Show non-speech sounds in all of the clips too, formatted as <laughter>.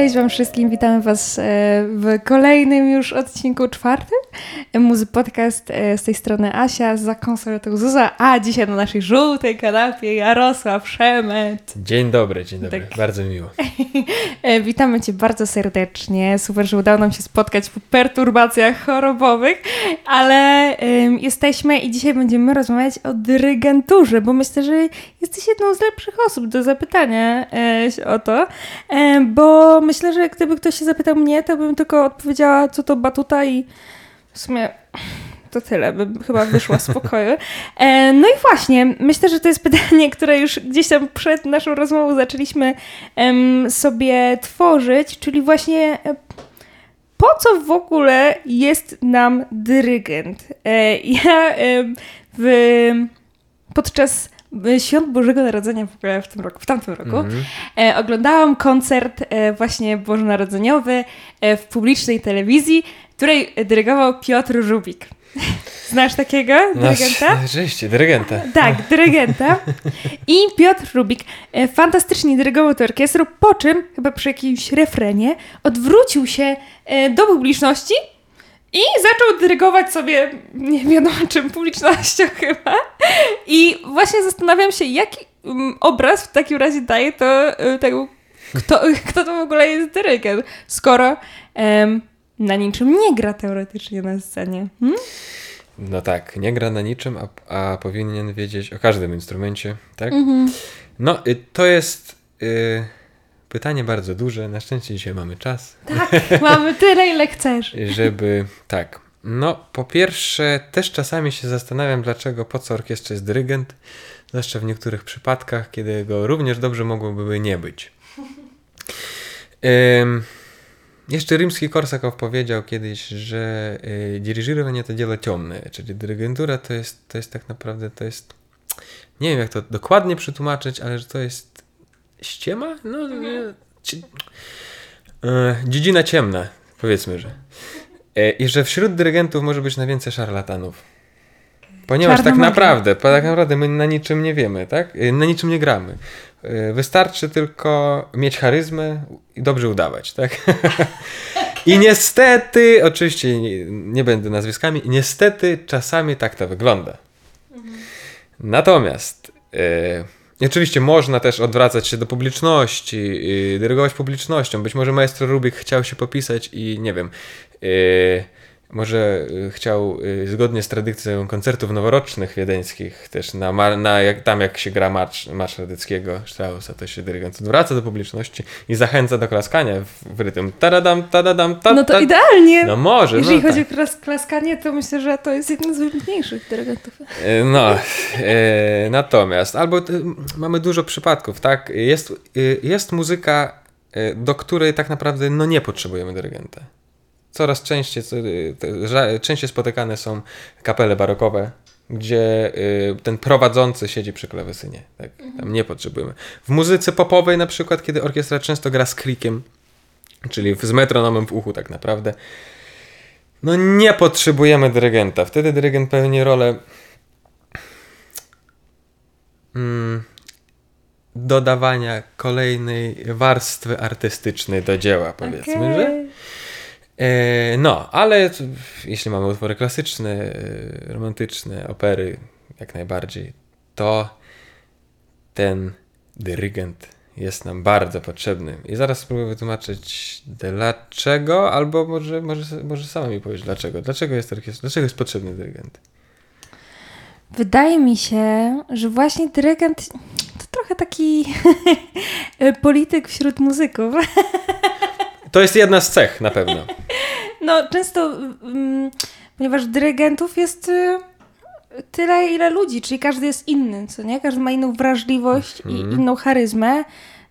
Cześć Wam wszystkim, witamy Was e, w kolejnym już odcinku czwartym. E, Muzy Podcast e, z tej strony Asia, za konsoletą Zuza, a dzisiaj na naszej żółtej kanapie Jarosław Szemet. Dzień dobry, dzień dobry, Tak. bardzo miło. <laughs> Witamy Cię bardzo serdecznie. Super, że udało nam się spotkać po perturbacjach chorobowych, ale em, jesteśmy i dzisiaj będziemy rozmawiać o dyrygenturze, bo myślę, że jesteś jedną z lepszych osób do zapytania e, o to, e, bo myślę, że gdyby ktoś się zapytał mnie, to bym tylko odpowiedziała, co to batuta i w sumie to tyle, bym chyba wyszła z pokoju. E, no i właśnie, myślę, że to jest pytanie, które już gdzieś tam przed naszą rozmową zaczęliśmy em, sobie tworzyć, czyli właśnie e, po co w ogóle jest nam dyrygent? E, ja w, podczas Świąt Bożego Narodzenia w ogóle w tym roku, w tamtym roku, Mhm. e, oglądałam koncert e, właśnie bożonarodzeniowy e, w publicznej telewizji, której dyrygował Piotr Żubik. <laughs> Znasz takiego dyrygenta? No, rzeczywiście, dyrygenta. Tak, dyrygenta. I Piotr Rubik e, fantastycznie dyrygował tę orkiestrę, po czym, chyba przy jakimś refrenie, odwrócił się e, do publiczności i zaczął dyrygować sobie, nie wiadomo <laughs> czym, publicznością chyba. I właśnie zastanawiam się, jaki mm, obraz w takim razie daje to e, tego, kto, <laughs> kto to w ogóle jest dyrygent, skoro em, na niczym nie gra teoretycznie na scenie. Hmm? No tak, nie gra na niczym, a, a powinien wiedzieć o każdym instrumencie, tak? Mhm. No, y, to jest y, pytanie bardzo duże. Na szczęście dzisiaj mamy czas, Tak, <laughs> mamy tyle, ile chcesz. żeby. tak. No, po pierwsze, też czasami się zastanawiam, dlaczego, po co orkiestrze jest dyrygent, zwłaszcza w niektórych przypadkach, kiedy go również dobrze mogłoby nie być. Ym, jeszcze Rimski-Korsakow powiedział kiedyś, że y, dirigirowanie to dzieło ciemne, czyli dyrygentura to jest, to jest tak naprawdę, to jest, nie wiem jak to dokładnie przetłumaczyć, ale że to jest ściema? No, nie, ci, y, dziedzina ciemna, powiedzmy, że. Y, I że wśród dyrygentów może być najwięcej szarlatanów. Ponieważ tak magia. naprawdę, tak naprawdę my na niczym nie wiemy, tak? Y, Na niczym nie gramy. Y, Wystarczy tylko mieć charyzmę i dobrze udawać, tak? <laughs> I niestety, oczywiście nie, nie będę nazwiskami, niestety czasami tak to wygląda. Natomiast oczywiście można też odwracać się do publiczności, y, dyrygować publicznością. Być może maestro Rubik chciał się popisać i nie wiem, e, może y, chciał y, zgodnie z tradycją koncertów noworocznych wiedeńskich też na, na jak, tam jak się gra marsz, marsz radyckiego Straussa, to się dyrygent odwraca do publiczności i zachęca do klaskania w, w rytm tadadam, tadadam, ta, No to ta- idealnie. No może, Jeżeli no chodzi tak. o klas- klaskanie, to myślę, że to jest jeden z wybitniejszych dyrygentów. E, No, e, natomiast, albo e, mamy dużo przypadków, tak? Jest, e, jest muzyka, do której tak naprawdę no nie potrzebujemy dyrygenta. Coraz częściej, częściej spotykane są kapele barokowe, gdzie e, ten prowadzący siedzi przy klawesynie. Tak? Tam nie potrzebujemy. W muzyce popowej na przykład, kiedy orkiestra często gra z krikiem, czyli z metronomem w uchu tak naprawdę, no nie potrzebujemy dyrygenta. Wtedy dyrygent pełni rolę mm, dodawania kolejnej warstwy artystycznej do dzieła, powiedzmy, Okej. że. E, no, ale jeśli mamy utwory klasyczne, e, romantyczne, opery, jak najbardziej, to ten dyrygent jest nam bardzo potrzebny. I zaraz spróbuję wytłumaczyć dlaczego, albo może, może, może sama mi powiesz dlaczego. Dlaczego jest, orkiestra, dlaczego jest potrzebny dyrygent? Wydaje mi się, że właśnie dyrygent to trochę taki <laughs> polityk wśród muzyków. To jest jedna z cech na pewno. No, często, mm, ponieważ dyrygentów jest y, tyle, ile ludzi, czyli każdy jest inny, co nie? Każdy ma inną wrażliwość i Mhm. inną charyzmę.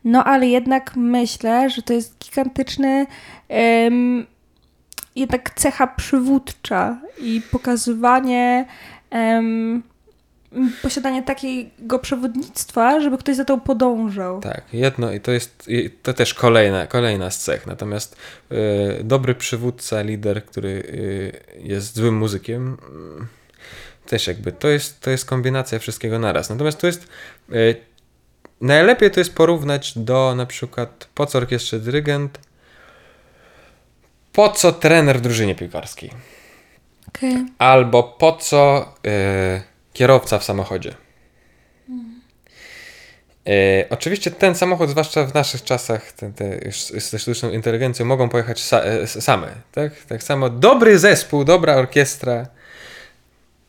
No, ale jednak myślę, że to jest gigantyczny jednak cecha przywódcza i pokazywanie posiadanie takiego przewodnictwa, żeby ktoś za to podążał. Tak, jedno i to jest to też kolejna, kolejna z cech. Natomiast e, dobry przywódca, lider, który e, jest złym muzykiem, mm, też jakby to jest, to jest kombinacja wszystkiego naraz. Natomiast to jest e, najlepiej to jest porównać do na przykład po co orkiestrze dyrygent, po co trener w drużynie piłkarskiej? Okay. Albo po co y, kierowca w samochodzie? Y, oczywiście ten samochód, zwłaszcza w naszych czasach, te, te, ze sztuczną inteligencją, mogą pojechać sa, y, same. Tak? tak samo dobry zespół, dobra orkiestra,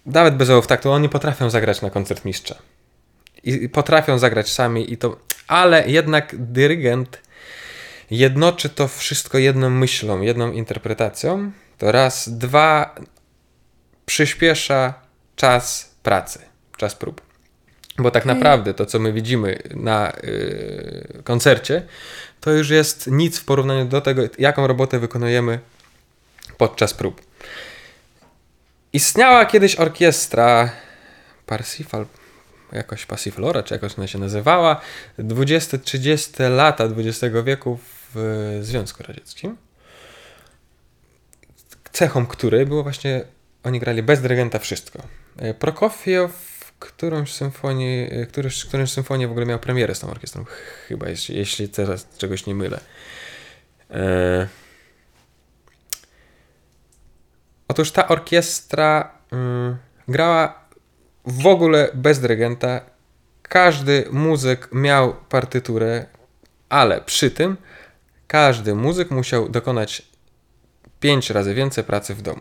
nawet bez ołów taktu, oni potrafią zagrać na koncert mistrza. I potrafią zagrać sami, i to, ale jednak dyrygent jednoczy to wszystko jedną myślą, jedną interpretacją. To raz, dwa, przyspiesza czas pracy, czas prób. Bo tak naprawdę to, co my widzimy na yy, koncercie, to już jest nic w porównaniu do tego, jaką robotę wykonujemy podczas prób. Istniała kiedyś orkiestra Parsifal, jakoś Passiflora, czy jakoś ona się nazywała, 20-30 lata XX wieku w Związku Radzieckim. Cechą której było właśnie, oni grali bez dyrygenta wszystko. E, Prokofiew którąś symfonii, e, któryś, którąś symfonię w ogóle miał premierę z tą orkiestrą, chyba, jeśli, jeśli teraz czegoś nie mylę. E... Otóż ta orkiestra mm, grała w ogóle bez dyrygenta. Każdy muzyk miał partyturę, ale przy tym każdy muzyk musiał dokonać pięć razy więcej pracy w domu.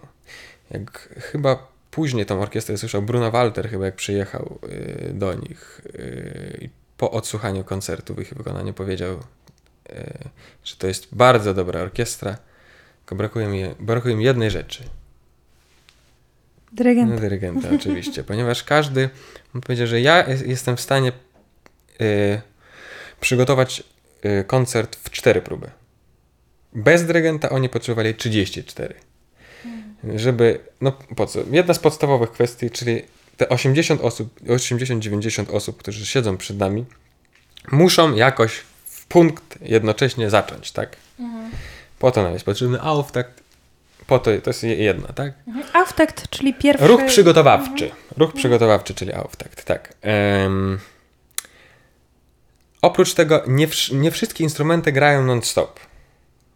Jak chyba później tą orkiestrę słyszał Bruno Walter, chyba jak przyjechał y, do nich y, po odsłuchaniu koncertu ich wykonania powiedział, y, że to jest bardzo dobra orkiestra, tylko brakuje mi, brakuje mi jednej rzeczy. Dyrygenta. No, dyrygenta, oczywiście, ponieważ każdy, powiedział, że ja jestem w stanie przygotować koncert w cztery próby. Bez dyrygenta oni potrzebowali 34. Żeby, no po co? Jedna z podstawowych kwestii, czyli te 80 osób, 80-90 osób, którzy siedzą przed nami, muszą jakoś w punkt jednocześnie zacząć, tak? Mhm. Po to nam jest potrzebny auftakt, po to, to jest jedna, tak? Mhm. Auftakt, czyli pierwszy... Ruch przygotowawczy. Mhm. Ruch przygotowawczy, czyli auftakt, tak. Um, oprócz tego nie, nie wszystkie instrumenty grają non-stop.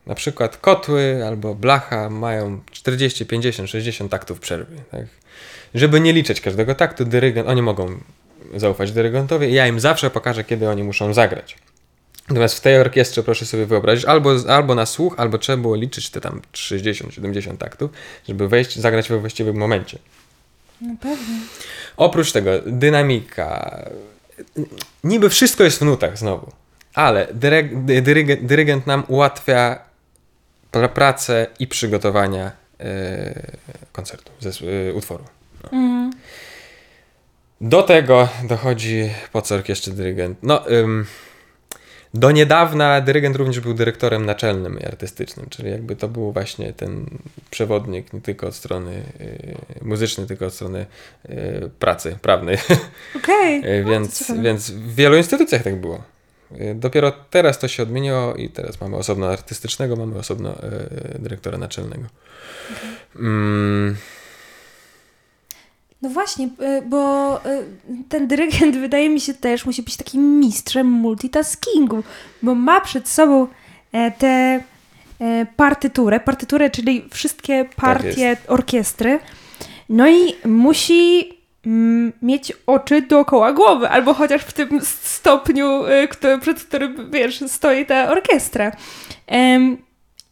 Na przykład kotły albo blacha mają 40, 50, 60 taktów przerwy. Tak? Żeby nie liczyć każdego taktu, dyrygent, oni mogą zaufać dyrygentowi i ja im zawsze pokażę, kiedy oni muszą zagrać. Natomiast w tej orkiestrze proszę sobie wyobrazić, albo, albo na słuch, albo trzeba było liczyć te tam 60-70 taktów, żeby wejść, zagrać we właściwym momencie. No pewnie. Oprócz tego dynamika. Niby wszystko jest w nutach znowu, ale dyrygent nam ułatwia pracę i przygotowania e, koncertu, ze, e, utworu. No. Do tego dochodzi po co orkiestrze dyrygent. No, ym, do niedawna dyrygent również był dyrektorem naczelnym i artystycznym, czyli jakby to był właśnie ten przewodnik nie tylko od strony y, muzycznej, tylko od strony y, pracy prawnej. <laughs> Okej. Okay. więc, więc w wielu instytucjach tak było. Y, dopiero teraz to się odmieniło i teraz mamy osobno artystycznego, mamy osobno e, dyrektora naczelnego. Okay. Mm. No właśnie, y, bo ten dyrygent wydaje mi się też musi być takim mistrzem multitaskingu, bo ma przed sobą tę partyturę, partyturę, czyli wszystkie tak partie tak orkiestry, no i musi mieć oczy dookoła głowy, albo chociaż w tym stopniu, y, który, przed którym, wiesz, stoi ta orkiestra. Um,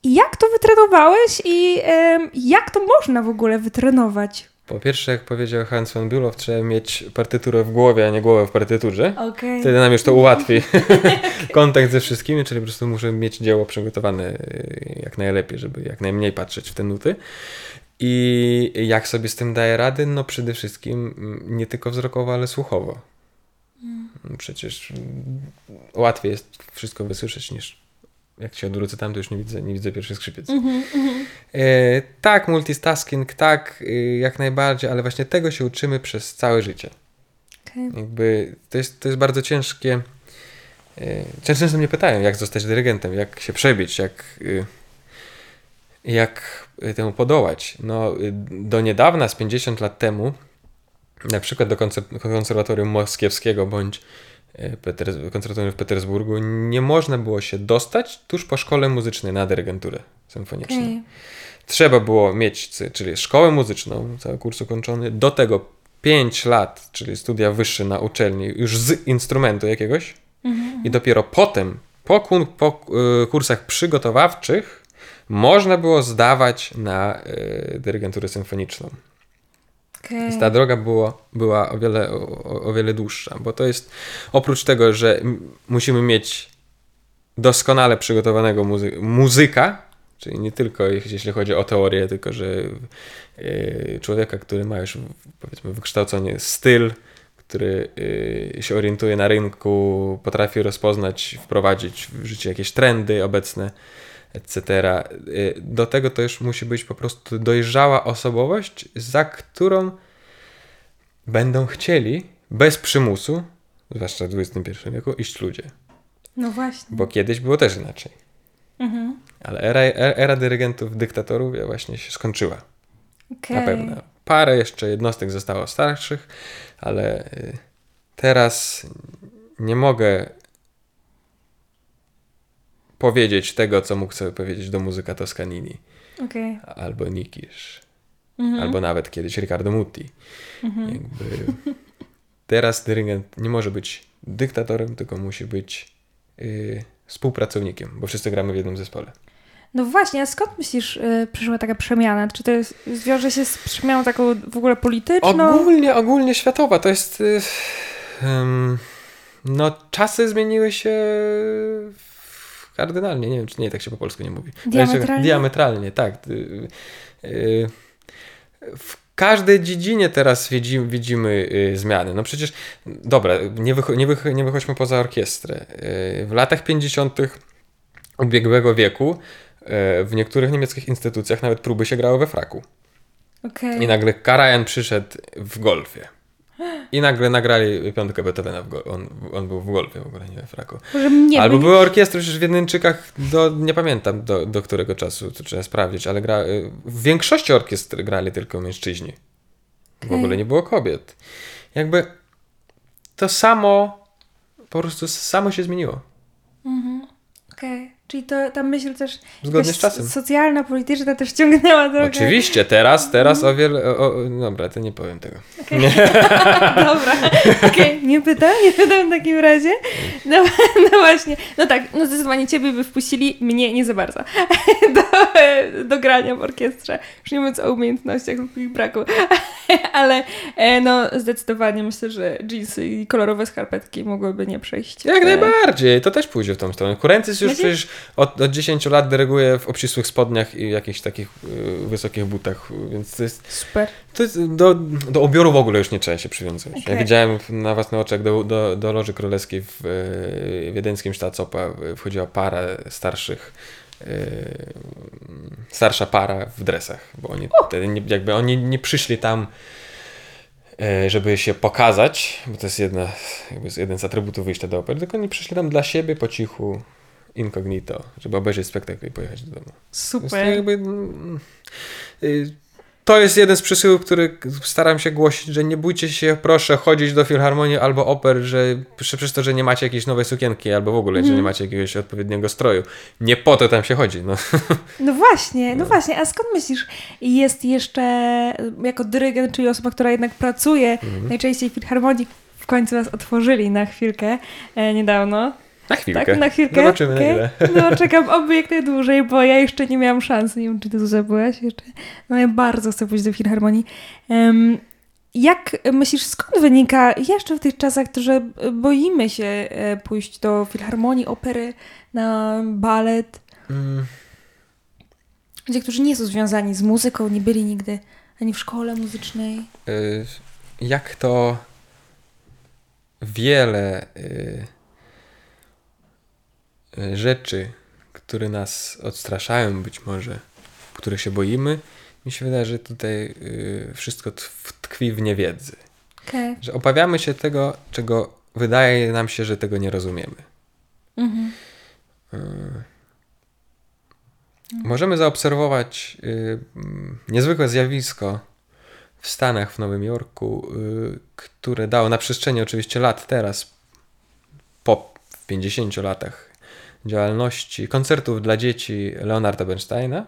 jak to wytrenowałeś i um, jak to można w ogóle wytrenować? Po pierwsze, jak powiedział Hans von Bülow, trzeba mieć partyturę w głowie, a nie głowę w partyturze. Okay. Wtedy nam już to ułatwi <laughs> <laughs> kontakt ze wszystkimi, czyli po prostu muszę mieć dzieło przygotowane y, jak najlepiej, żeby jak najmniej patrzeć w te nuty. I jak sobie z tym daję rady? No przede wszystkim mm, nie tylko wzrokowo, ale słuchowo. Mm. Przecież łatwiej jest wszystko wysłyszeć niż jak się odwrócę tam, to już nie widzę, nie widzę pierwszych skrzypiec. Mm -hmm. e, tak, multitasking, tak, y, jak najbardziej, ale właśnie tego się uczymy przez całe życie. Okay. Jakby to jest, to jest bardzo ciężkie. E, często mnie pytają, jak zostać dyrygentem, jak się przebić, jak, y, jak temu podołać. No, do niedawna, z 50 lat temu, na przykład do konserwatorium moskiewskiego bądź e, Peter, konserwatorium w Petersburgu, nie można było się dostać tuż po szkole muzycznej na dyrygenturę symfoniczną. Okej. Trzeba było mieć, czyli szkołę muzyczną, cały kurs ukończony, do tego 5 lat, czyli studia wyższe na uczelni, już z instrumentu jakiegoś i dopiero potem, po, po y, kursach przygotowawczych, można było zdawać na y, dyrygenturę symfoniczną. Okej. Więc ta droga było, była o wiele, o, o wiele dłuższa, bo to jest oprócz tego, że musimy mieć doskonale przygotowanego muzy- muzyka, czyli nie tylko jeśli chodzi o teorię, tylko że y, człowieka, który ma już powiedzmy wykształcony styl, który y, się orientuje na rynku, potrafi rozpoznać, wprowadzić w życie jakieś trendy obecne, etc. Y, Do tego to już musi być po prostu dojrzała osobowość, za którą będą chcieli bez przymusu, zwłaszcza w XXI wieku, iść ludzie. No właśnie. Bo kiedyś było też inaczej. Mhm. Ale era, era, era dyrygentów, dyktatorów ja właśnie się skończyła. Okej. Na pewno. Parę jeszcze jednostek zostało starszych, ale y, teraz nie mogę powiedzieć tego, co mógł sobie powiedzieć do muzyka Toscanini, Okej. albo Nikisz, Mhm. albo nawet kiedyś Riccardo Muti. Jakby teraz dyrygent nie może być dyktatorem, tylko musi być y, współpracownikiem, bo wszyscy gramy w jednym zespole. No właśnie, a skąd myślisz, y, przyszła taka przemiana? Czy to jest, zwiąże się z przemianą taką w ogóle polityczną? Ogólnie, ogólnie światowa. To jest. y, em, no, czasy zmieniły się kardynalnie. Nie wiem, czy nie, tak się po polsku nie mówi. Diametralnie? Diametralnie, tak. Y, y, W każdej dziedzinie teraz widzimy, widzimy zmiany. No przecież, dobra, nie, wycho- nie, wycho- nie wychodźmy poza orkiestrę. Y, W latach 50. ubiegłego wieku w niektórych niemieckich instytucjach nawet próby się grały we fraku. Okej. I nagle Karajan przyszedł w golfie. I nagle nagrali piątkę Beethovena. W on, on był w golfie w ogóle, nie fraku. Może nie Albo bo były orkiestry przecież w Jedynczykach, do, nie pamiętam do, do którego czasu, to trzeba sprawdzić, ale gra, w większości orkiestr grali tylko mężczyźni. W Okej. ogóle nie było kobiet. Jakby to samo, po prostu samo się zmieniło. Okej. Czyli to, ta myśl też Zgodnie z czasem. socjalna, polityczna też ciągnęła trochę. Oczywiście, teraz, teraz o wiele, o, o, dobra, to nie powiem tego. <laughs> Dobra, okej, nie pytam, nie pytam w takim razie. No, <laughs> no właśnie, no tak, no zdecydowanie ciebie by wpuścili, mnie nie za bardzo, <laughs> do, do grania w orkiestrze. Już nie mówiąc o umiejętnościach lub ich braku, ale e, no zdecydowanie myślę, że jeansy i kolorowe skarpetki mogłyby nie przejść. Jak E, najbardziej, to też pójdzie w tą stronę. Kurencys już przecież od, od 10 lat dyryguje w obcisłych spodniach i jakichś takich y, wysokich butach, więc to jest, Super. to jest do, do ubioru w ogóle już nie trzeba się przywiązywać. Okej. Ja widziałem na własne oczy, jak do, do, do Loży Królewskiej w y, wiedeńskim Staatsopa y, wchodziła para starszych y, starsza para w dresach, bo oni wtedy nie, jakby oni nie przyszli tam e, żeby się pokazać, bo to jest jedna, jakby jeden z atrybutów wyjścia do opery, tylko oni przyszli tam dla siebie po cichu, incognito, żeby obejrzeć spektakl i pojechać do domu. Więc to Super. jakby, mm, y, to jest jeden z przesyłów, który staram się głosić, że nie bójcie się, proszę, chodzić do filharmonii albo oper, że przez to, że nie macie jakiejś nowej sukienki, albo w ogóle, że nie macie jakiegoś odpowiedniego stroju. Nie po to tam się chodzi. No. <laughs> No właśnie, no właśnie, a skąd myślisz, jest jeszcze jako dyrygent, czyli osoba, która jednak pracuje Mhm. najczęściej w filharmonii, w końcu nas otworzyli na chwilkę e, niedawno. Na chwilkę. Tak, na chwilkę. Zobaczymy Okej. na ile. <laughs> No czekam oby jak najdłużej, bo ja jeszcze nie miałam szansy. Nie wiem, czy ty tu byłaś jeszcze. No ja bardzo chcę pójść do filharmonii. Em, jak myślisz, skąd wynika jeszcze w tych czasach, że boimy się e, pójść do filharmonii, opery, na balet? Mm. Ludzie, którzy nie są związani z muzyką, nie byli nigdy ani w szkole muzycznej. Y, jak to wiele y, rzeczy, które nas odstraszają być może, których się boimy, mi się wydaje, że tutaj y, wszystko tkwi w niewiedzy. Okej. Że obawiamy się tego, czego wydaje nam się, że tego nie rozumiemy. Mhm. Y, Możemy zaobserwować mm, niezwykłe zjawisko w Stanach, w Nowym Jorku, które dało na przestrzeni oczywiście lat teraz po 50 latach działalności koncertów dla dzieci Leonarda Bernsteina,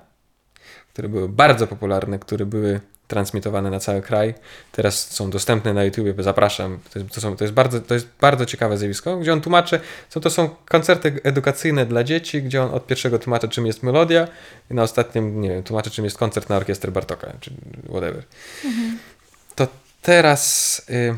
które były bardzo popularne, które były transmitowane na cały kraj. Teraz są dostępne na YouTube, zapraszam. To jest, to, są, to, jest bardzo, to jest bardzo ciekawe zjawisko, gdzie on tłumaczy, co to są koncerty edukacyjne dla dzieci, gdzie on od pierwszego tłumaczy, czym jest melodia, i na ostatnim, nie wiem, tłumaczy, czym jest koncert na orkiestrę Bartoka, czy whatever. Mhm. To teraz y,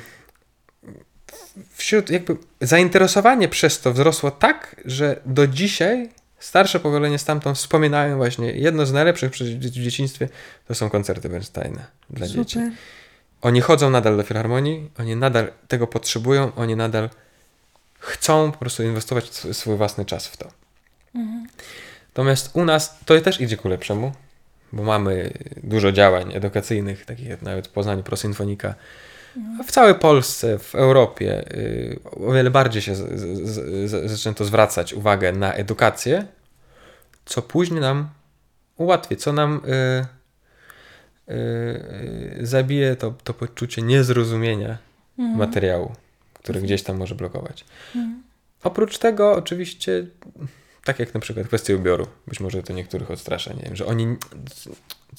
wśród jakby zainteresowanie przez to wzrosło tak, że do dzisiaj starsze pokolenie stamtąd wspominają właśnie jedno z najlepszych w dzieciństwie to są koncerty Bernsteina dla Super. dzieci. Oni chodzą nadal do filharmonii, oni nadal tego potrzebują, oni nadal chcą po prostu inwestować swój własny czas w to. Mhm. Natomiast u nas to też idzie ku lepszemu, bo mamy dużo działań edukacyjnych, takich jak nawet w Poznaniu Prosymfonika, mhm. W całej Polsce, w Europie y, o wiele bardziej się zaczęto zwracać uwagę na edukację, co później nam ułatwi, co nam y, y, zabije to, to poczucie niezrozumienia mhm. materiału, który gdzieś tam może blokować. Mhm. Oprócz tego, oczywiście, tak jak na przykład kwestia ubioru, być może to niektórych odstrasza, nie wiem, że oni.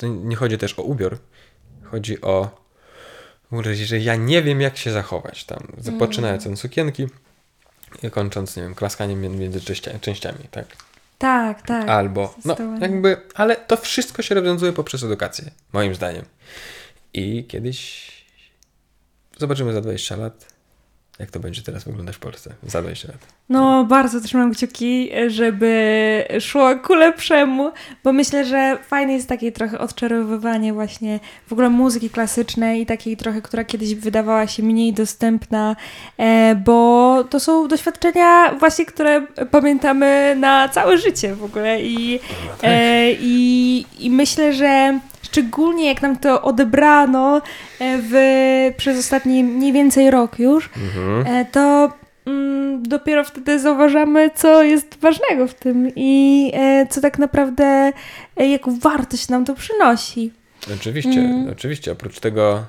Nie chodzi też o ubiór, chodzi o. Że ja nie wiem, jak się zachować tam. Zaczynając mhm. od sukienki i kończąc, nie wiem, klaskaniem między częściami, tak? Tak, tak. Albo, no jakby, ale to wszystko się rozwiązuje poprzez edukację, moim zdaniem. I kiedyś zobaczymy za 20 lat, jak to będzie teraz wyglądać w Polsce za 20 lat? No, bardzo trzymam kciuki, żeby szło ku lepszemu, bo myślę, że fajne jest takie trochę odczarowywanie właśnie w ogóle muzyki klasycznej i takiej trochę, która kiedyś wydawała się mniej dostępna, e, bo to są doświadczenia właśnie, które pamiętamy na całe życie w ogóle i, no tak. e, i, i myślę, że szczególnie jak nam to odebrano e, w, przez ostatni mniej więcej rok już, mhm. E, to mm, dopiero wtedy zauważamy, co jest ważnego w tym i e, co tak naprawdę, jaką wartość nam to przynosi. Oczywiście, mm. oczywiście. Oprócz tego,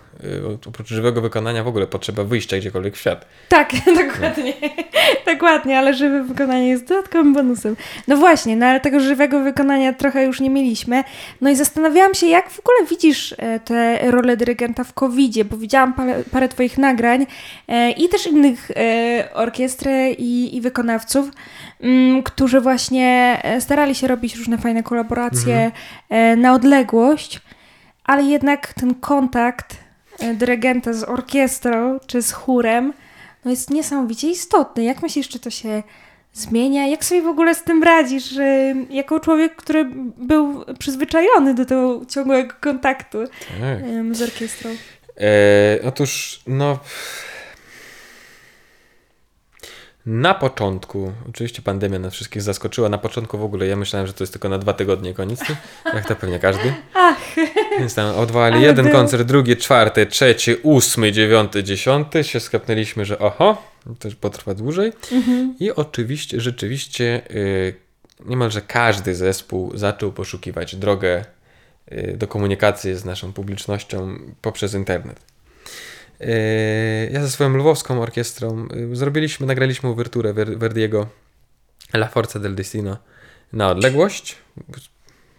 oprócz żywego wykonania w ogóle potrzeba wyjścia gdziekolwiek w świat. Tak, <laughs> dokładnie. No. dokładnie, ale żywe wykonanie jest dodatkowym bonusem. No właśnie, no ale tego żywego wykonania trochę już nie mieliśmy. No i zastanawiałam się, jak w ogóle widzisz e, tę rolę dyrygenta w covid bo widziałam parę, parę twoich nagrań e, i też innych e, orkiestry i, i wykonawców, mm, którzy właśnie starali się robić różne fajne kolaboracje mhm. na odległość ale jednak ten kontakt dyrygenta z orkiestrą czy z chórem no jest niesamowicie istotny. Jak myślisz, czy to się zmienia? Jak sobie w ogóle z tym radzisz, jako człowiek, który był przyzwyczajony do tego ciągłego kontaktu tak. z orkiestrą? E, otóż, no na początku, oczywiście pandemia nas wszystkich zaskoczyła, na początku w ogóle ja myślałem, że to jest tylko na dwa tygodnie koniec, <laughs> jak to pewnie każdy. Ach. Więc tam odwołali jeden był... koncert, drugi, czwarty, trzeci, ósmy, dziewiąty, dziesiąty, się skapnęliśmy, że oho, to potrwa dłużej. Mhm. I oczywiście, rzeczywiście yy, niemalże każdy zespół zaczął poszukiwać drogę yy, do komunikacji z naszą publicznością poprzez internet. Yy, ja ze swoją lwowską orkiestrą yy, zrobiliśmy, nagraliśmy uwerturę Verdiego La Forza del Destino na odległość.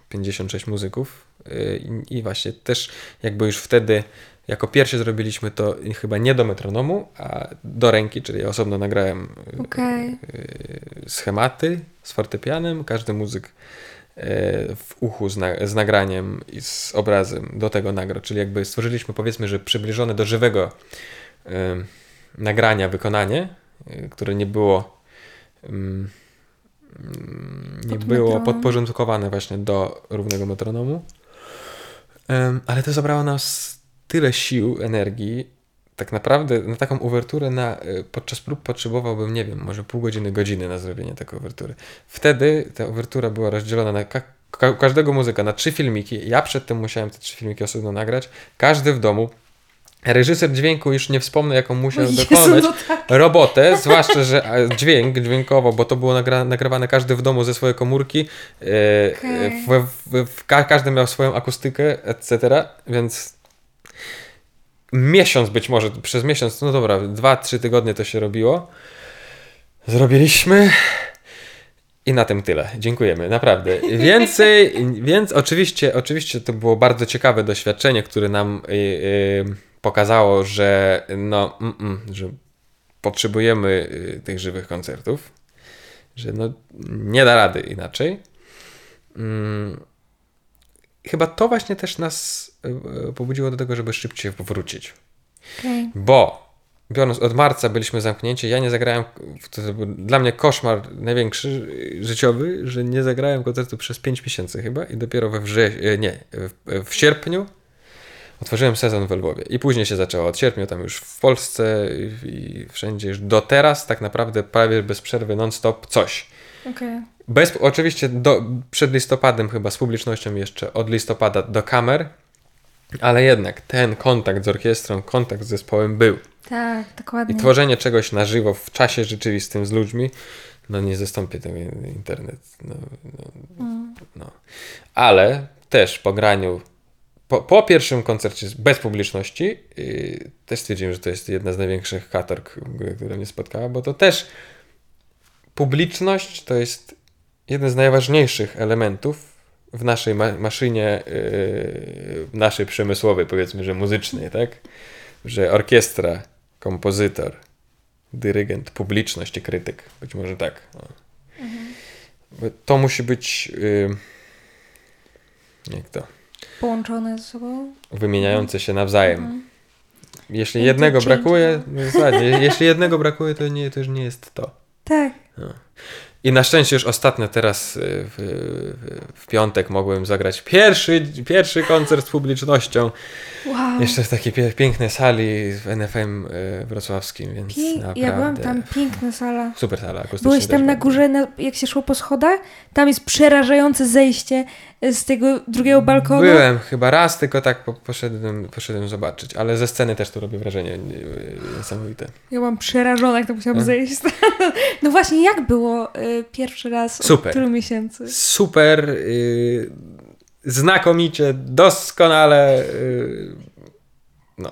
56 muzyków yy, i właśnie też jakby już wtedy jako pierwszy zrobiliśmy to chyba nie do metronomu, a do ręki, czyli osobno nagrałem okay. schematy z fortepianem, każdy muzyk w uchu z, na, z, nagraniem i z obrazem do tego nagrał. Czyli jakby stworzyliśmy powiedzmy, że przybliżone do żywego y, nagrania wykonanie, y, które nie było y, nie Pod było metronom. podporządkowane właśnie do równego metronomu. ale to zabrało nas tyle sił, energii, tak naprawdę na taką uwerturę na, y, podczas prób potrzebowałbym, nie wiem, może pół godziny, godziny na zrobienie takiej uwertury. Wtedy ta uwertura była rozdzielona na ka ka każdego muzyka na trzy filmiki. Ja przedtem musiałem te trzy filmiki osobno nagrać. Każdy w domu. Reżyser dźwięku już nie wspomnę, jaką musiał Jezu, dokonać no tak. robotę, zwłaszcza, że dźwięk, dźwiękowo, bo to było nagra nagrywane każdy w domu ze swojej komórki. E, okay. w, w, w, każdy miał swoją akustykę, etc. Więc miesiąc być może, przez miesiąc, no dobra, dwa, trzy tygodnie to się robiło. zrobiliśmy. I na tym tyle. Dziękujemy, naprawdę. Więcej, więc oczywiście, oczywiście to było bardzo ciekawe doświadczenie, które nam y, y, pokazało, że no, mm, mm, że potrzebujemy y, tych żywych koncertów, że no, nie da rady inaczej. Mm, chyba to właśnie też nas y, pobudziło do tego, żeby szybciej powrócić. Okay. Bo biorąc od marca byliśmy zamknięci, ja nie zagrałem, to był dla mnie koszmar największy y, życiowy, że nie zagrałem koncertu przez 5 miesięcy chyba i dopiero we wrześniu, nie, w, w sierpniu otworzyłem sezon w Lwowie i później się zaczęło od sierpnia, tam już w Polsce i wszędzie już do teraz tak naprawdę prawie bez przerwy non-stop coś. Okay. Bez, oczywiście do, przed listopadem chyba z publicznością jeszcze od listopada do kamer, ale jednak ten kontakt z orkiestrą, kontakt z zespołem był. Tak, dokładnie. I tworzenie czegoś na żywo w czasie rzeczywistym z ludźmi, no nie zastąpi tego internet. No, no, mm. no. Ale też po graniu, po, po pierwszym koncercie bez publiczności, yy, też stwierdziłem, że to jest jedna z największych katorg, która mnie spotkała, bo to też publiczność to jest jeden z najważniejszych elementów w naszej ma maszynie, yy, naszej przemysłowej, powiedzmy, że muzycznej, tak? Że orkiestra, kompozytor, dyrygent, publiczność i krytyk. Być może tak. Mhm. To musi być. Yy, jak to? Połączone ze sobą. Wymieniające się nawzajem. Mhm. Jeśli jednego brakuje, no, jeśli jednego brakuje, to nie, to już nie jest to. Tak. No. I na szczęście już ostatnio teraz y, w, w, piątek mogłem zagrać pierwszy, pierwszy koncert z publicznością. Wow. Jeszcze w takiej pięknej sali w NFM y, wrocławskim, więc Pięk naprawdę... Ja byłam tam, piękna sala. Super sala akustyczna. Byłeś tam na górze, na, jak się szło po schodach? Tam jest przerażające zejście z tego drugiego balkonu. Byłem chyba raz, tylko tak poszedłem, poszedłem zobaczyć, ale ze sceny też to robi wrażenie niesamowite. Ja byłam przerażona, jak to musiałam zejść. <laughs> No właśnie, jak było y, pierwszy raz Super. od tylu miesięcy? Super, y, znakomicie, doskonale, no.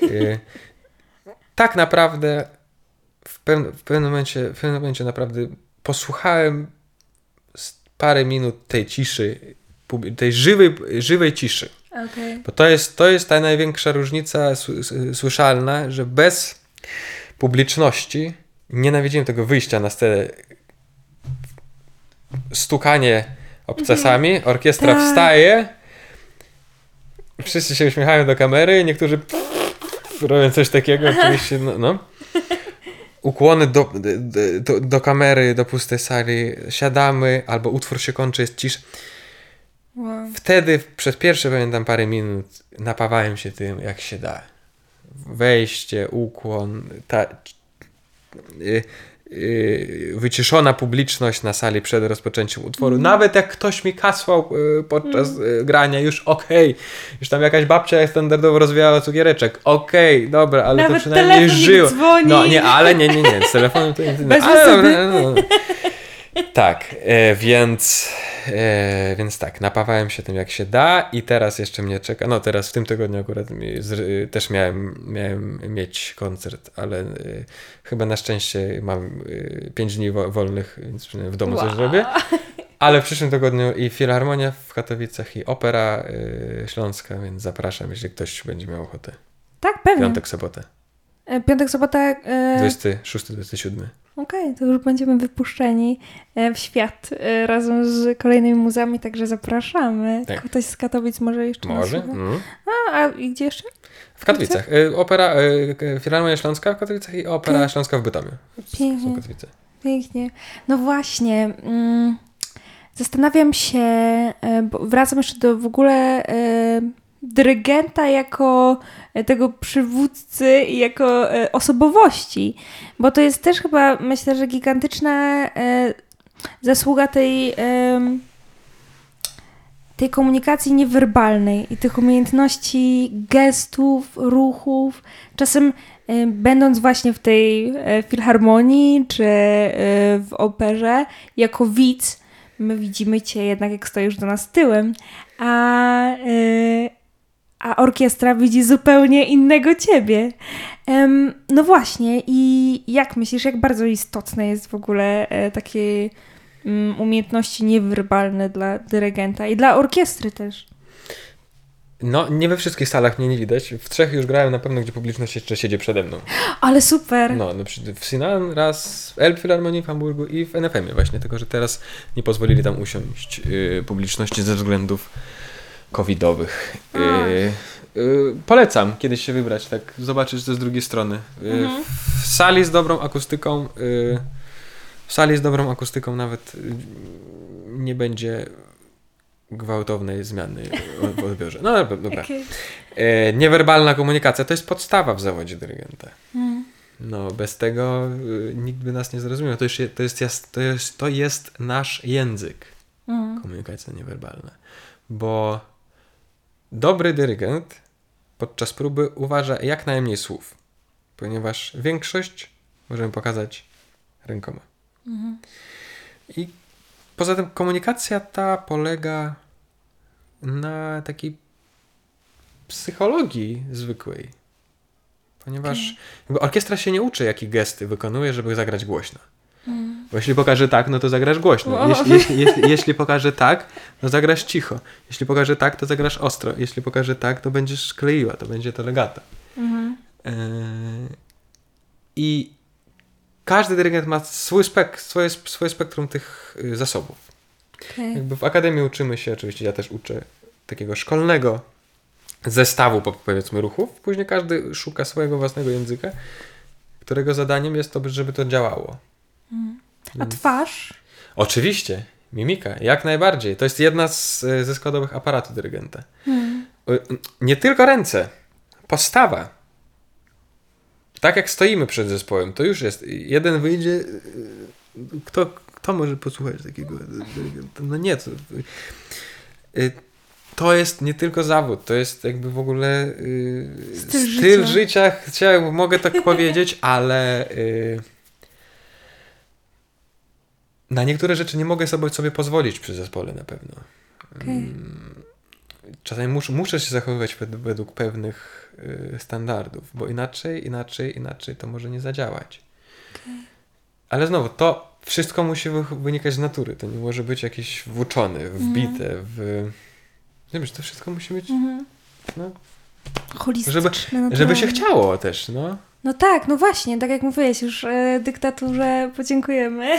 <laughs> Tak naprawdę w, pewn w, pewnym momencie, w pewnym momencie naprawdę posłuchałem parę minut tej ciszy, tej żywej, żywej ciszy. Okay. Bo to jest, to jest ta największa różnica słyszalna, że bez publiczności nienawidziłem tego wyjścia na scenę. Stukanie obcasami, mhm. orkiestra tak. wstaje, wszyscy się uśmiechają do kamery, niektórzy robią coś takiego, oczywiście, no. no ukłony do, do, do kamery, do pustej sali, siadamy, albo utwór się kończy, jest cisz. Wow. Wtedy przez pierwsze, pamiętam, parę minut napawałem się tym, jak się da. Wejście, ukłon, ta, y, wyciszona publiczność na sali przed rozpoczęciem utworu. Mm. Nawet jak ktoś mi kasłał y, podczas mm. grania, już okej, okay. już tam jakaś babcia standardowo rozwijała cukiereczek, okej, okay, dobra, ale Nawet to przynajmniej żyło. Dzwoni. No nie, ale nie, nie, nie, z telefonem to nie. Ale, no, no. <laughs> Tak, e, więc, e, więc tak, napawałem się tym jak się da i teraz jeszcze mnie czeka, no teraz w tym tygodniu akurat mi, z, też miałem, miałem mieć koncert, ale e, chyba na szczęście mam 5 e, dni wolnych, więc w domu wow. coś zrobię. <laughs> Ale w przyszłym tygodniu i Filharmonia w Katowicach i Opera e, Śląska, więc zapraszam, jeśli ktoś będzie miał ochotę. Tak, pewnie. Piątek, sobotę. Piątek, sobota. E... 26-27. Okej, okay, to już będziemy wypuszczeni e, w świat e, razem z kolejnymi muzami, także zapraszamy. Tak. Ktoś z Katowic może jeszcze Może. Mm. A, a gdzie jeszcze? W Katowicach. E, opera Filharmonia Śląska w Katowicach i Opera Pięk... Śląska w Bytomiu. Pięknie. Pięknie. No właśnie. Mm, zastanawiam się, bo wracam jeszcze do w ogóle dyrygenta jako e, tego przywódcy i jako e, osobowości, bo to jest też chyba, myślę, że gigantyczna e, zasługa tej, tej komunikacji niewerbalnej i tych umiejętności gestów, ruchów. Czasem będąc właśnie w tej filharmonii czy w operze, jako widz, my widzimy cię jednak jak stoisz do nas tyłem, a a orkiestra widzi zupełnie innego ciebie. Um, no właśnie, i jak myślisz, jak bardzo istotne jest w ogóle e, takie mm, umiejętności niewerbalne dla dyrygenta i dla orkiestry też? No, nie we wszystkich salach mnie nie widać. W trzech już grałem na pewno, gdzie publiczność jeszcze siedzi przede mną. Ale super! No, no w Sinan raz, w Elbphilharmonii w Hamburgu i w NFM-ie właśnie, tylko że teraz nie pozwolili tam usiąść y, publiczności ze względów covidowych. Y, y, polecam kiedyś się wybrać, tak zobaczyć to z drugiej strony. Y, Mhm. W sali z dobrą akustyką, y, w sali z dobrą akustyką nawet y, nie będzie gwałtownej zmiany w odbiorze. No dobra. <laughs> E, niewerbalna komunikacja to jest podstawa w zawodzie dyrygenta. Mm. No, bez tego y, nikt by nas nie zrozumiał. To, już, je- to, jest, to, jest, to jest nasz język, Mm. komunikacja niewerbalna. Bo dobry dyrygent podczas próby uważa jak najmniej słów, ponieważ większość możemy pokazać rękoma. Mhm. I poza tym komunikacja ta polega na takiej psychologii zwykłej. Ponieważ jakby orkiestra się nie uczy, jakie gesty wykonuje, żeby zagrać głośno. Mm. Bo jeśli pokaże tak, no to zagrasz głośno. Wow. Jeśli, jeśli, jeśli, jeśli pokaże tak, to zagrasz cicho. Jeśli pokaże tak, to zagrasz ostro. Jeśli pokaże tak, to będziesz kleiła, to będzie to legato. Mhm. Yy, I każdy dyrygent ma swój spek, swoje, swoje spektrum tych y, zasobów. Okej. Jakby w akademii uczymy się, oczywiście ja też uczę takiego szkolnego zestawu, po- powiedzmy, ruchów. Później każdy szuka swojego własnego języka, którego zadaniem jest to, żeby to działało. A twarz? Oczywiście, mimika, jak najbardziej. To jest jedna z, e, ze składowych aparatu dyrygenta. Mm. Y, Nie tylko ręce, postawa. Tak jak stoimy przed zespołem, to już jest. Jeden wyjdzie. y, Kto, kto może posłuchać takiego dyrygenta? No nie, to, to jest nie tylko zawód, to jest jakby w ogóle y, Styl styl życia. życia. Chciałem, mogę tak <laughs> powiedzieć, ale y, na niektóre rzeczy nie mogę sobie, sobie pozwolić przy zespole na pewno. Okej. Czasami mus, muszę się zachowywać wed- według pewnych y, standardów, bo inaczej, inaczej, inaczej to może nie zadziałać. Ale znowu, to wszystko musi wy- wynikać z natury. To nie może być jakieś włóczone, wbite, w... Nie wiem, to wszystko musi być, Mhm. no, żeby naturalne. się chciało też, no. No tak, no właśnie, tak jak mówiłeś, już e, dyktaturze podziękujemy.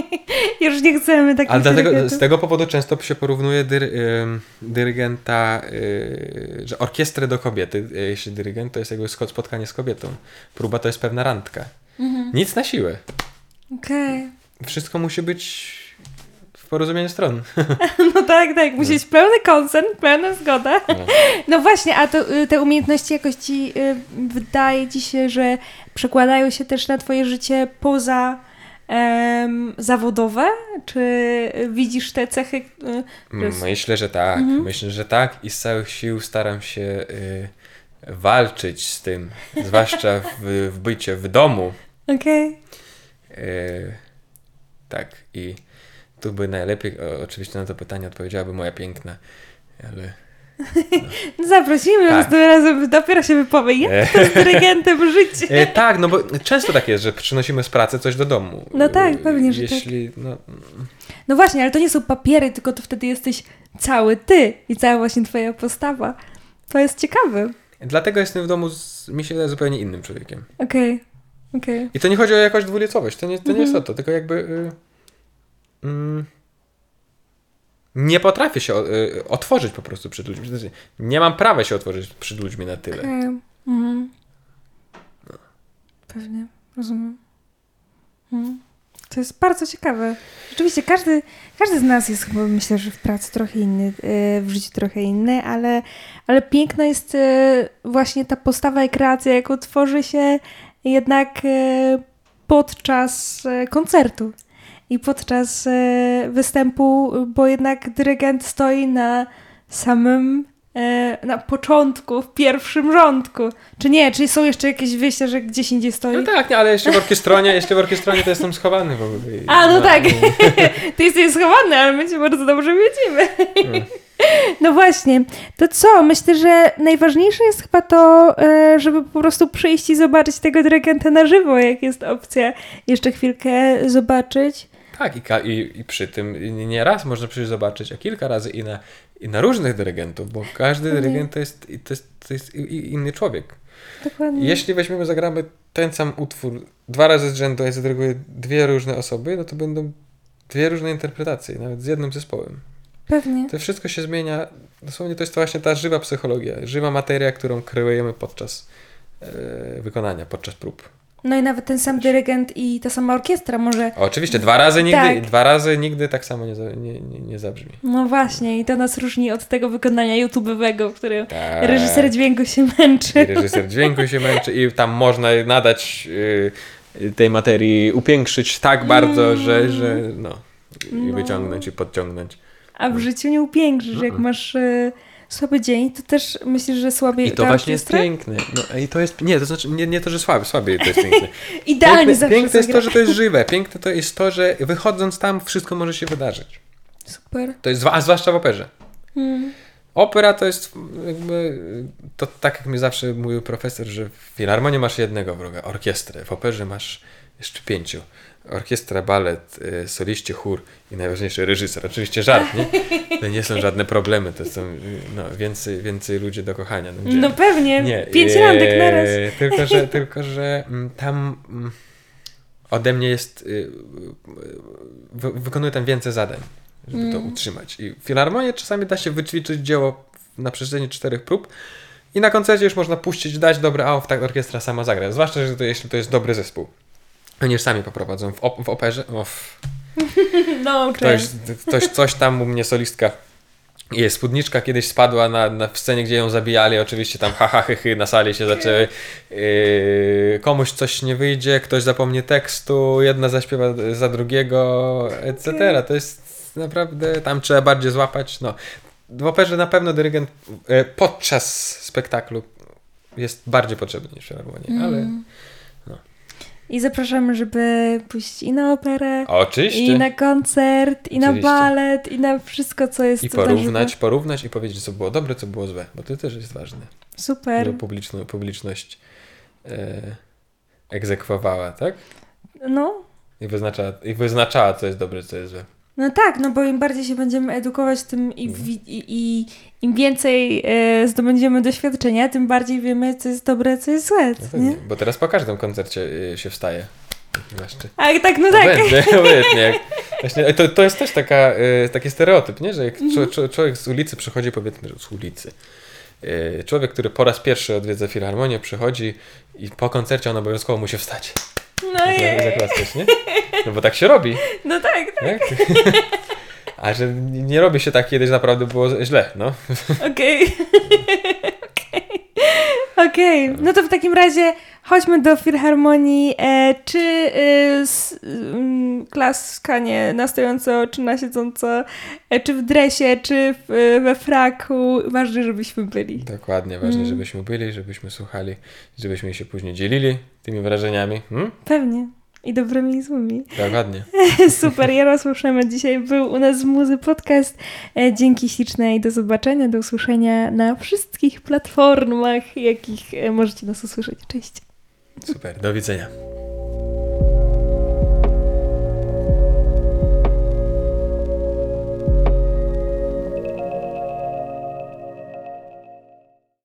<laughs> już nie chcemy takich Ale dlatego, z tego powodu często się porównuje dyry, ym, dyrygenta, y, że orkiestrę do kobiety, y, jeśli dyrygent to jest jakby spotkanie z kobietą. Próba to jest pewna randka. Mhm. Nic na siłę. Okej. Wszystko musi być w porozumieniu stron. <laughs> No tak, tak, musi być pełny konsent, pełna zgoda. No. <laughs> No właśnie, a to, y, te umiejętności jakoś ci y, wydaje ci się, że przekładają się też na twoje życie poza em, zawodowe? Czy widzisz te cechy? y, jest- Myślę, że tak. Mhm. Myślę, że tak i z całych sił staram się y, walczyć z tym, zwłaszcza w, w bycie w domu. <laughs> Okej. Y, tak i tu by najlepiej o, oczywiście na to pytanie odpowiedziałaby moja piękna, ale No <laughs> Zaprosimy Tak. razem, dopiero się wypowie, jak to z <laughs> dyrygentem żyć. E, tak, no bo często tak jest, że przynosimy z pracy coś do domu. No tak, pewnie, że Jeśli, no, No właśnie, ale to nie są papiery, tylko to wtedy jesteś cały ty i cała właśnie twoja postawa. To jest ciekawe. Dlatego jestem w domu, z, mi się wydaje, zupełnie innym człowiekiem. Okej, okej. I to nie chodzi o jakąś dwulicowość, to nie, to nie jest o Mhm. to, tylko jakby... Y, mm, nie potrafię się y, otworzyć po prostu przed ludźmi. Znaczy, nie mam prawa się otworzyć przed ludźmi na tyle. Okej. Mhm. Pewnie, rozumiem. Mhm. To jest bardzo ciekawe. Rzeczywiście, każdy, każdy z nas jest chyba, myślę, że w pracy trochę inny, e, w życiu trochę inny, ale, ale piękna jest e, właśnie ta postawa i kreacja, jaką tworzy się jednak podczas koncertu i podczas e, występu, bo jednak dyrygent stoi na samym e, na początku, w pierwszym rządku. Czy nie? Czy są jeszcze jakieś wyjścia, że gdzieś indziej stoi? No tak, nie, ale jeszcze w orkiestronie, jeszcze w orkiestronie to jestem schowany w ogóle. I- A, no tak. <laughs> Ty jesteś schowany, ale my cię bardzo dobrze widzimy. No. No właśnie, to co? Myślę, że najważniejsze jest chyba to, e, żeby po prostu przyjść i zobaczyć tego dyrygenta na żywo, jak jest opcja jeszcze chwilkę zobaczyć. Tak, i, i, i przy tym nie- raz można przecież zobaczyć, a kilka razy i na, i na różnych dyrygentów, bo każdy Dokładnie. dyrygent to jest, to jest, to jest inny człowiek. Dokładnie. Jeśli weźmiemy, zagramy ten sam utwór dwa razy z rzędu, a zadyryguje dwie różne osoby, no to będą dwie różne interpretacje, nawet z jednym zespołem. Pewnie. To wszystko się zmienia. Dosłownie to jest właśnie ta żywa psychologia, żywa materia, którą kreujemy podczas e, wykonania, podczas prób. No i nawet ten sam dyrygent i ta sama orkiestra może. Oczywiście dwa razy nigdy, Tak. dwa razy nigdy tak samo nie, nie, nie, nie zabrzmi. No właśnie, i to nas różni od tego wykonania YouTube'owego, w którym Tak. reżyser dźwięku się męczy. I reżyser dźwięku się męczy i tam można nadać y, tej materii, upiększyć tak bardzo, Mm. że, że no, i No. wyciągnąć i podciągnąć. A w życiu nie upiększysz. Jak Mm-mm. masz e, słaby dzień, to też myślisz, że słabiej I to właśnie jest piękne. No, I to jest, nie, to znaczy, nie, nie to, że słaby, słabiej to jest piękne. <laughs> Idealnie Piękne, zawsze piękne jest to, że to jest żywe. Piękne to jest to, że wychodząc tam wszystko może się wydarzyć. Super. To jest, a zwłaszcza w operze. Mm. Opera to jest jakby, to tak jak mi zawsze mówił profesor, że w filharmonii masz jednego wroga, orkiestrę, w operze masz jeszcze pięciu. Orkiestra, balet, y, soliści, chór i najważniejszy reżyser. Oczywiście żart, nie? To nie są żadne problemy, to są no, więcej, więcej ludzi do kochania. No? No pewnie. nie, Pięć e, randek naraz. Tylko, że, tylko, że mm, tam mm, ode mnie jest, y, y, wy, wykonuję tam więcej zadań, żeby to Mm. utrzymać. I w filharmonii czasami da się wyćwiczyć dzieło na przestrzeni czterech prób i na koncercie już można puścić, dać dobre, a tak orkiestra sama zagra. Zwłaszcza, że to, jeśli to jest dobry zespół. Oni już sami poprowadzą w, op- w operze. O, w, <laughs> No, ktoś, cześć. ktoś, coś tam u mnie solistka. Jej spódniczka kiedyś spadła na, na w scenie, gdzie ją zabijali. Oczywiście tam haha, hy, hy, na sali się zaczęły. Yy, komuś coś nie wyjdzie, ktoś zapomni tekstu, jedna zaśpiewa za drugiego, etc. To jest naprawdę, tam trzeba bardziej złapać. No. W operze na pewno dyrygent e, podczas spektaklu jest bardziej potrzebny niż w filharmonii, ale Mm. no. I zapraszamy, żeby pójść i na operę, oczywiście. i na koncert, i na Oczywiście. balet, i na wszystko, co jest I na porównać, porównać i powiedzieć, co było dobre, co było złe, bo to też jest ważne. Super. Żeby publiczno, publiczność e, egzekwowała, tak? No. I wyznaczała, I wyznaczała, co jest dobre, co jest złe. No tak, no bo im bardziej się będziemy edukować, tym i, Mhm. i, i im więcej e, zdobędziemy doświadczenia, tym bardziej wiemy, co jest dobre, co jest złe, No nie? Bo teraz po każdym koncercie y, się wstaje. Jeszcze. A tak, no tak. <laughs> Obojętnie. Jak, właśnie, to, to jest też taka, y, taki stereotyp, nie? że jak Mhm. człowiek z ulicy przychodzi, powiedzmy, że z ulicy. y, Człowiek, który po raz pierwszy odwiedza filharmonię, przychodzi i po koncercie on obowiązkowo musi wstać. No, je, Zaklaskać, nie? No bo tak się robi. <laughs> no tak, tak. Nie? <laughs> A że nie robi się tak, kiedyś naprawdę było źle, no. Okej. <laughs> Okej, no to w takim razie chodźmy do Filharmonii. E, czy e, s, klaskanie na stojąco, czy na siedząco, e, czy w dresie, czy w, e, we fraku. Ważne, żebyśmy byli. Dokładnie, ważne, Mm. żebyśmy byli, żebyśmy słuchali, żebyśmy się później dzielili tymi wrażeniami. Hmm? Pewnie. I dobrymi i złymi. Dokładnie. <laughs> Super, Jarosław Szemet dzisiaj był u nas w Muzy Podcast. E, Dzięki śliczne i do zobaczenia, do usłyszenia na wszystkich platformach, jakich e, możecie nas usłyszeć. Cześć. Super, do widzenia.